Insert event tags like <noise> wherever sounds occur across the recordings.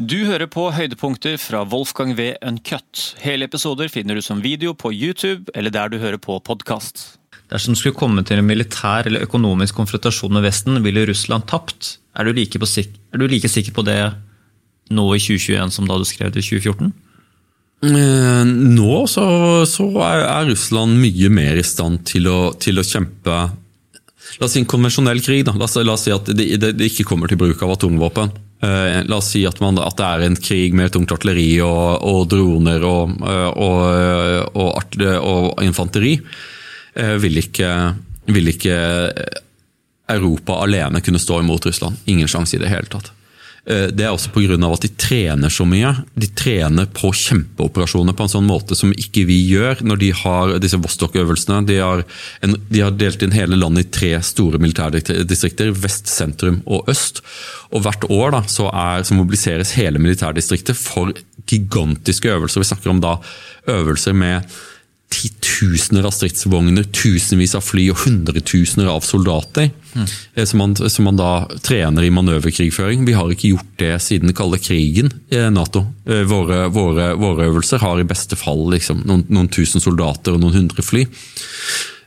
Du hører på høydepunkter fra Wolfgang V. Uncut. Hele episoder finner du som video på YouTube eller der du hører på podkast. Dersom det skulle komme til en militær eller økonomisk konfrontasjon med Vesten, ville Russland tapt. Er du like, sik er du like sikker på det nå i 2021 som da du skrev det i 2014? Eh, nå så, så er, er, Russland mye mer i stand til å, til å kjempe La oss si en konvensjonell krig. Da. La, oss, la oss si at det, det, det, ikke kommer til bruk av atomvåpen. Uh, la oss si at, man, at, det er en krig med tungt artilleri og, og droner og, uh, og, og infanteri. Vil, ikke, vil ikke Europa alene kunne stå imot Russland. Ingen sjanse i det hele tatt. Eh, det er også pga. at de trener så mye. De trener på kjempeoperasjoner på en sånn måte som ikke vi gjør når de har disse Vostok-øvelsene. De, de, har delt inn hele landet i tre store militærdistrikter, vest, sentrum og øst. Og Hvert år da, så, er, så mobiliseres hele militærdistriktet for gigantiske øvelser. Vi snakker om da øvelser med titusener av stridsvogner, tusenvis av fly og hundretusener av soldater. Mm. Som, man, som, man, da trener i manøverkrigføring. Vi har ikke gjort det siden den kalde krigen i Nato. Eh, våre, våre, våre, øvelser har i beste fall liksom, noen, noen, tusen soldater og noen hundre fly.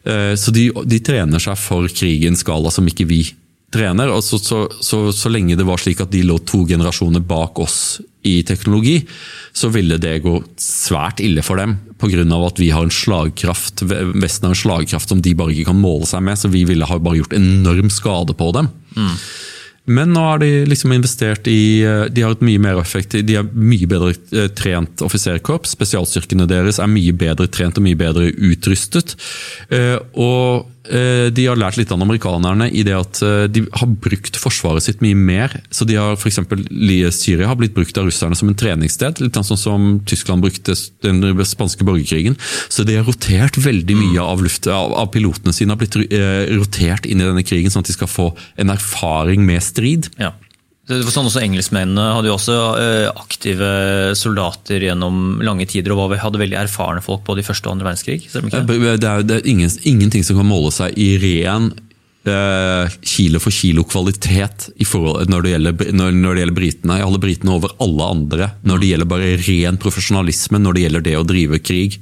Eh, så de, de trener seg for krigens skala som ikke vi trener. og så, så, så, lenge det var slik at de lå to generasjoner bak oss i teknologi, så ville det gå svært ille for dem. Pga. at vi har en slagkraft, Vesten har en slagkraft som de bare ikke kan måle seg med. Så vi ville ha bare gjort enorm skade på dem. Mm. Men nå har de liksom investert i eh, De har et mye mer effektivt, de har mye bedre eh, trent offiserkorps. Spesialstyrkene deres er mye bedre trent og mye bedre utrustet. Eh, og de har lært litt av amerikanerne i det at de har brukt forsvaret sitt mye mer. Så de har f.eks. Syria har blitt brukt av russerne som en treningssted. Litt sånn som Tyskland brukte den spanske borgerkrigen. Så de har rotert veldig mye av, luft, av, pilotene sine har blitt rotert inn i denne krigen, sånn at de skal få en erfaring med strid. Ja. Det sånn også Engelskmennene hadde jo også eh, aktive soldater gjennom lange tider og hadde veldig erfarne folk både i første og andre verdenskrig. Det er, det er ingen, ingenting som kan måle seg i ren eh, kilo for kilo kvalitet når, det når, når, det gjelder britene. Jeg holder britene over alle andre når det gjelder bare ren profesjonalisme, når det gjelder det å drive krig.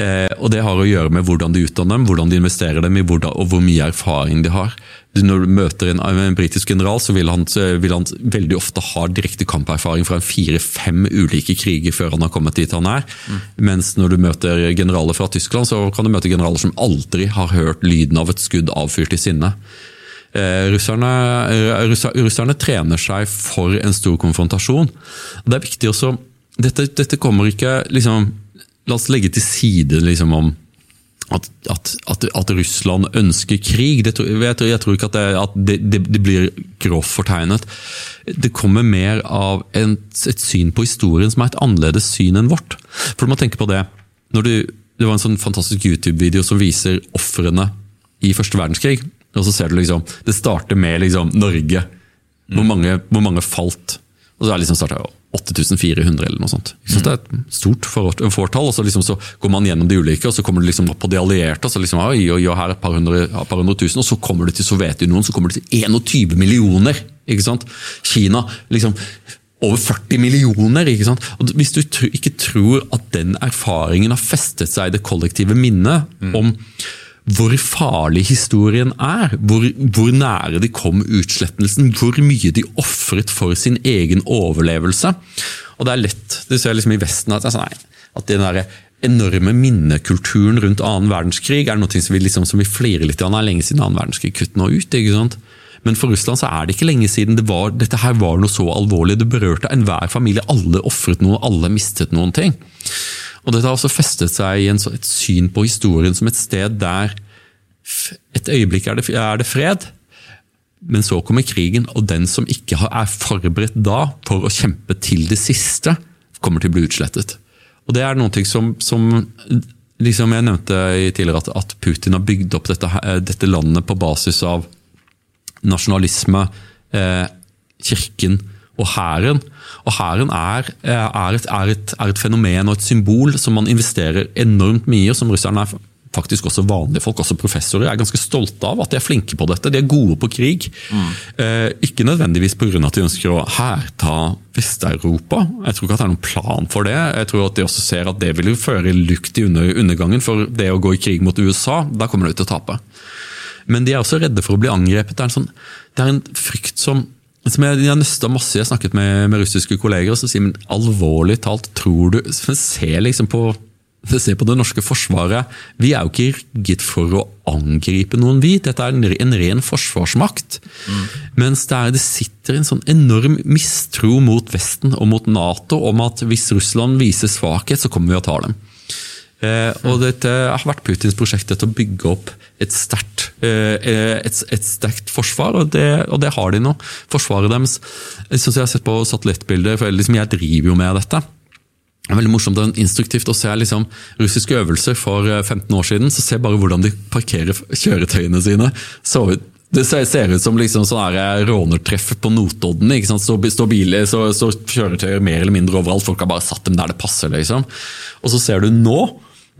Eh, og Det har å gjøre med hvordan de utdanner dem, hvordan de investerer dem i, hvordan, og hvor mye erfaring de har. Når du møter en, en britisk general, så vil han, vil han, veldig ofte ha direkte kamperfaring fra fire-fem ulike kriger før han har kommet dit han er. Mm. Mens når du møter generaler fra Tyskland, så kan du møte generaler som aldri har hørt lyden av et skudd avfyrt i sinne. Eh, russerne, russer, russerne, trener seg for en stor konfrontasjon. Det er viktig også Dette, dette kommer ikke liksom La oss legge til side liksom om at, at, at, at, Russland ønsker krig. Det, jeg, tror, jeg, tror, ikke at, det, det, det, blir grovt fortegnet. Det kommer mer av en, et syn på historien som er et annerledes syn enn vårt. For du må tenke på det. Du, det var en sånn fantastisk YouTube-video som viser ofrene i første verdenskrig. Og så ser du liksom, Det starter med liksom Norge. Hvor mm. mange, hvor mange falt. Og så er det liksom starta 8400 eller noe sånt. Så det er et stort fortall. og så, liksom så går man gjennom de ulike, og så kommer du liksom på de allierte. og så liksom, oi, oi, oi, her er et par hundre, par hundre tusen, Og så kommer du til Sovjetunionen, så kommer du til 21 millioner! ikke sant? Kina liksom over 40 millioner! ikke sant? Og Hvis du ikke tror at den erfaringen har festet seg i det kollektive minnet mm. om hvor farlig historien er. Hvor, hvor, nære de kom utslettelsen. Hvor mye de ofret for sin egen overlevelse. Og det er lett, du ser liksom i Vesten at, altså, nei, at den der enorme minnekulturen rundt annen verdenskrig er noe som vi, liksom, som vi flirer litt av. Det er lenge siden annen verdenskrig kutt nå ut. ikke sant? Men for Russland så er det ikke lenge siden det var, dette her var noe så alvorlig. Det berørte enhver familie. Alle ofret noe, alle mistet noen ting. Og Dette har også festet seg i en, et syn på historien som et sted der et øyeblikk er det, er det fred, men så kommer krigen, og den som ikke er forberedt da for å kjempe til det siste, kommer til å bli utslettet. Og Det er noe som, som liksom jeg nevnte tidligere, at, at, Putin har bygd opp dette, dette, landet på basis av nasjonalisme, eh, kirken og hæren. Og hæren er, er, er, er, et fenomen og et symbol som man investerer enormt mye, i, som russerne er faktisk også vanlige folk, også professorer, er ganske stolte av at de er flinke på dette. De er gode på krig. Mm. Eh, ikke nødvendigvis pga. at de ønsker å hærta Vest-Europa. Jeg tror ikke at det er noen plan for det. Jeg tror at de også ser at det vil føre lukt i undergangen. For det å gå i krig mot USA, da kommer de til å tape. Men de er også redde for å bli angrepet. Det er en, sånn, det er en frykt som som jeg, jeg nøsta masse, jeg har snakket med, med russiske kolleger, og så sier men alvorlig talt, tror du Se liksom på på det norske forsvaret. Vi er jo ikke rigget for å angripe noen, vi. Dette er en, en ren forsvarsmakt. Mm. Mens det, er, det, sitter en sånn enorm mistro mot Vesten og mot Nato om at hvis Russland viser svakhet, så kommer vi og tar dem. Eh, og dette har vært Putins prosjekt dette å bygge opp et sterkt, eh, et, et sterkt forsvar, og det, og det, har de nå. Forsvaret deres Jeg synes jeg har sett på satellittbilder, for liksom jeg driver jo med dette. Det er veldig morsomt og instruktivt å se liksom, russiske øvelser for 15 eh, år siden. så Se bare hvordan de parkerer kjøretøyene sine. Så, det ser ut som liksom sånn rånertreff på Notodden. ikke sant? Så, så, biler, så, så kjøretøyer mer eller mindre overalt. Folk har bare satt dem der det passer. liksom. Og så ser du nå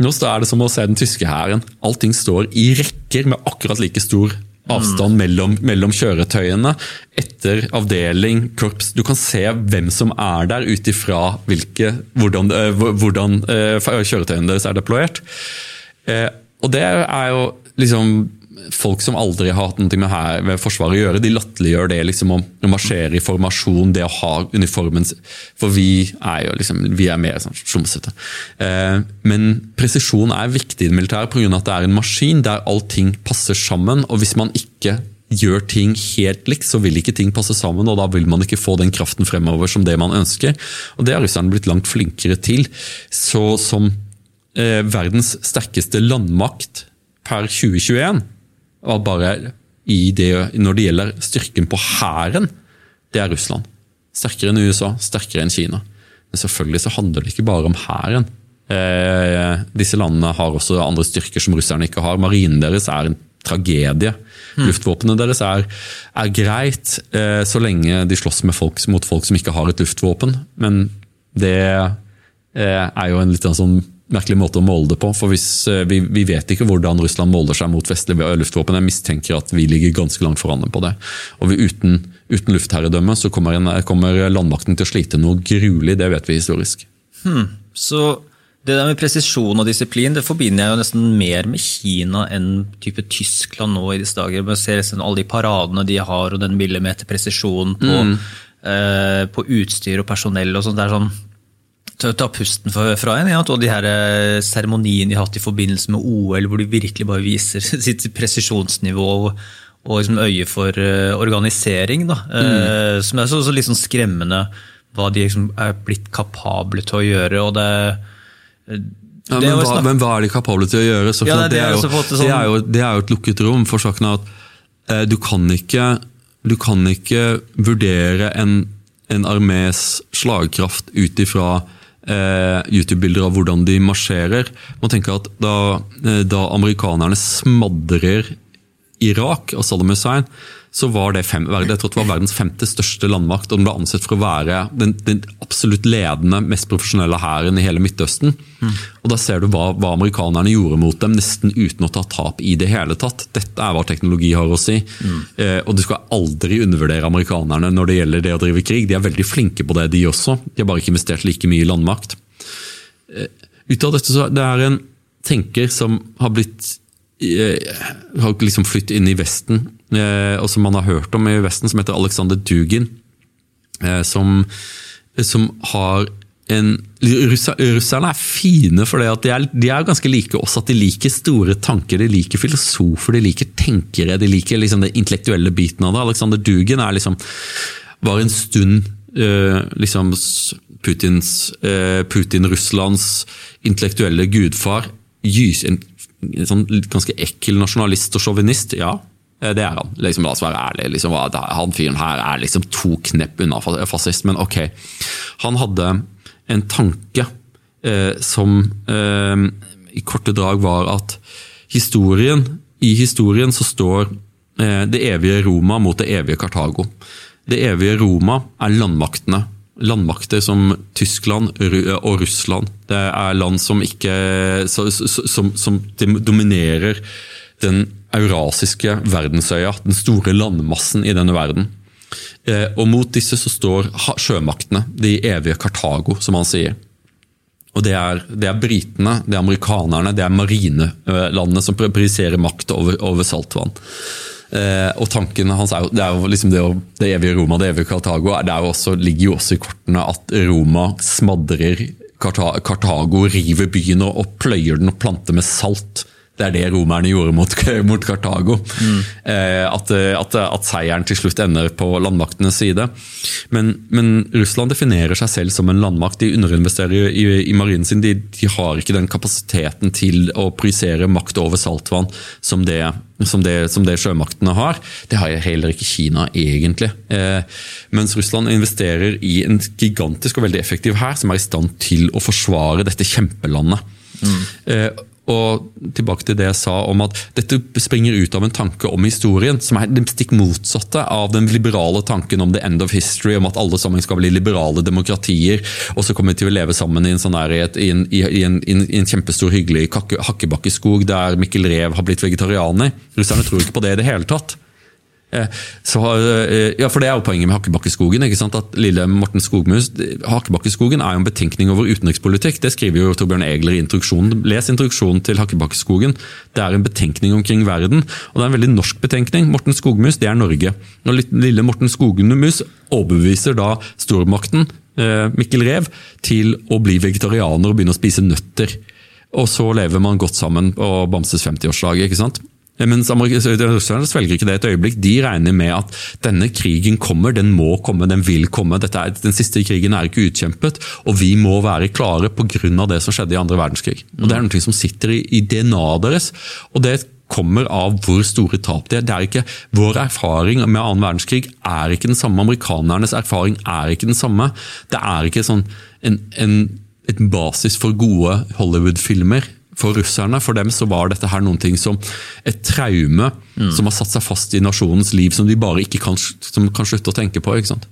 nå er det som å se den tyske hæren. Allting står i rekker med akkurat like stor avstand mellom, mellom, kjøretøyene. Etter avdeling, korps. Du kan se hvem som er der ut ifra hvordan, eh, hvordan uh, kjøretøyene deres er deployert. Uh, og det er jo liksom folk som aldri har hatt noe med, her, med Forsvaret å gjøre, de latterliggjør det liksom å, marsjere i formasjon, det å ha uniformen For vi er jo liksom, vi er mer sånn slumsete. Eh, men presisjon er viktig i det militære pga. at det er en maskin der allting passer sammen. og Hvis man ikke gjør ting helt likt, så vil ikke ting passe sammen, og da vil man ikke få den kraften fremover som det man ønsker. Og Det har russerne blitt langt flinkere til. Så som eh, verdens sterkeste landmakt per 2021 var bare det, når det gjelder styrken på hæren, det er Russland. Sterkere enn USA, sterkere enn Kina. Men selvfølgelig så handler det ikke bare om hæren. Eh, disse landene har også andre styrker som russerne ikke har. Marinen deres er en tragedie. Mm. Luftvåpenet deres er, er greit eh, så lenge de slåss folk, mot folk som ikke har et luftvåpen, men det eh, er jo en litt sånn merkelig måte å måle det på. for hvis, eh, vi, vi, vet ikke hvordan Russland måler seg mot vestlige luftvåpen. Jeg mistenker at vi ligger ganske langt foran dem på det. Og vi, uten, uten luftherredømme så kommer, en, kommer, landmakten til å slite noe gruelig. Det vet vi historisk. Hmm. Så det der med presisjon og disiplin det forbinder jeg jo nesten mer med Kina enn type Tyskland nå i disse dager. Man ser liksom alle de paradene de har, og den millimeterpresisjonen på, mm. eh, på utstyr og personell. og sånt. Det er sånn ta pusten fra en. Ja, og de her eh, seremoniene de har hatt i forbindelse med OL, hvor de virkelig bare viser <laughs> sitt presisjonsnivå og, og liksom øye for uh, organisering. Da. Mm. Uh, som er så, så litt sånn skremmende hva de liksom er blitt kapable til å gjøre. og det, ja, men, hva, men, hva, er de kapable til å gjøre? Ja, det, det, er jo, sånn... det, er jo, det, er jo, et lukket rom. for saken at du, kan ikke, du kan ikke vurdere en, en armés slagkraft ut ifra eh, YouTube-bilder av hvordan de marsjerer. Man tenker at da, eh, da amerikanerne smadrer Irak og Saddam Hussein, så var det, fem, det var verdens femte største landmakt. og Den ble ansett for å være den, den absolutt ledende, mest profesjonelle hæren i hele Midtøsten. Mm. Og Da ser du hva, hva, amerikanerne gjorde mot dem, nesten uten å ta tap i det hele tatt. Dette er hva teknologi har å si. Mm. Eh, og Du skal aldri undervurdere amerikanerne når det gjelder det å drive krig. De er veldig flinke på det, de også. De har bare ikke investert like mye i landmakt. Eh, ut av dette så Det er en tenker som har blitt Eh, har liksom flyttet inn i Vesten, og som man har hørt om i Vesten, som heter Alexander Dugin. Eh, som, som har en Russerne er fine for det at de er, de er, ganske like oss. At de liker store tanker, de liker filosofer, de liker tenkere. De liker liksom den intellektuelle biten av det. Alexander Dugin liksom, var en stund eh, liksom Putins, eh, Putin-Russlands intellektuelle gudfar. Gys, en sånn ganske ekkel nasjonalist og sjåvinist. Ja, eh, det er han. Liksom, la oss være ærlige. Liksom, han fyren her er liksom to knepp unna fascist, men ok. Han hadde en tanke eh, som eh, i korte drag var at historien, i historien så står eh, det evige Roma mot det evige Kartago. Det evige Roma er landmaktene landmakter som Tyskland og Russland. Det er land som ikke som, som dominerer den eurasiske verdensøya, den store landmassen i denne verden. Eh, og mot disse så står sjømaktene, de evige Kartago, som han sier. Og det er, det er britene, det er amerikanerne, det er marinelandene som prioriserer makt over, over saltvann. Eh, og tanken hans er det er jo liksom det, det evige Roma, det evige Kartago. Det også, ligger jo også i kortene at Roma smadrer Kartago, river byen og pløyer den og planter med salt. Det er det romerne gjorde mot, mot Kartago. Mm. Eh, at, at, at, seieren til slutt ender på landmaktenes side. Men, men, Russland definerer seg selv som en landmakt. De underinvesterer i, i marinen sin. De, de, har ikke den kapasiteten til å projisere makt over saltvann som det, som det, som det sjømaktene har. Det har heller ikke Kina, egentlig. Eh, mens Russland investerer i en gigantisk og veldig effektiv hær som er i stand til å forsvare dette kjempelandet. Mm. Eh, og tilbake til det jeg sa om at dette springer ut av en tanke om historien, som er det stikk motsatte av den liberale tanken om the end of history, om at alle sammen skal bli liberale demokratier, og så kommer vi til å leve sammen i en, sånn nærhet i en, i en, i en kjempestor, hyggelig hakkebakkeskog der Mikkel Rev har blitt vegetarianer. Russerne tror ikke på det i det hele tatt. Eh, så, eh, ja, for Det er jo poenget med Hakkebakkeskogen. ikke sant? At lille Morten Skogmus, Hakkebakkeskogen er jo en betenkning over utenrikspolitikk. Det skriver jo Torbjørn Egler i introduksjonen. Les introduksjonen til Hakkebakkeskogen. Det er en betenkning omkring verden. Og det er en veldig norsk betenkning. Morten Skogmus, det er Norge. Og lille Morten Skogmus overbeviser da stormakten, eh, Mikkel Rev, til å bli vegetarianer og begynne å spise nøtter. Og så lever man godt sammen på Bamses 50-årslag. ikke sant? Mens russerne svelger ikke det et øyeblikk. De regner med at denne krigen kommer, den må komme, den vil komme. Er, den siste krigen er ikke utkjempet, og vi må være klare pga. det som skjedde i andre verdenskrig. Og Det er noe som sitter i, i DNA-et deres. og det kommer av hvor store tap det er. Det er ikke, vår erfaring med annen verdenskrig er ikke den samme. Amerikanernes erfaring er ikke den samme. Det er ikke sånn en, en, et basis for gode Hollywood-filmer for russerne. For dem så var dette her noen ting som et traume mm. som har satt seg fast i nasjonens liv, som de bare ikke kan, kan slutte å tenke på. ikke sant?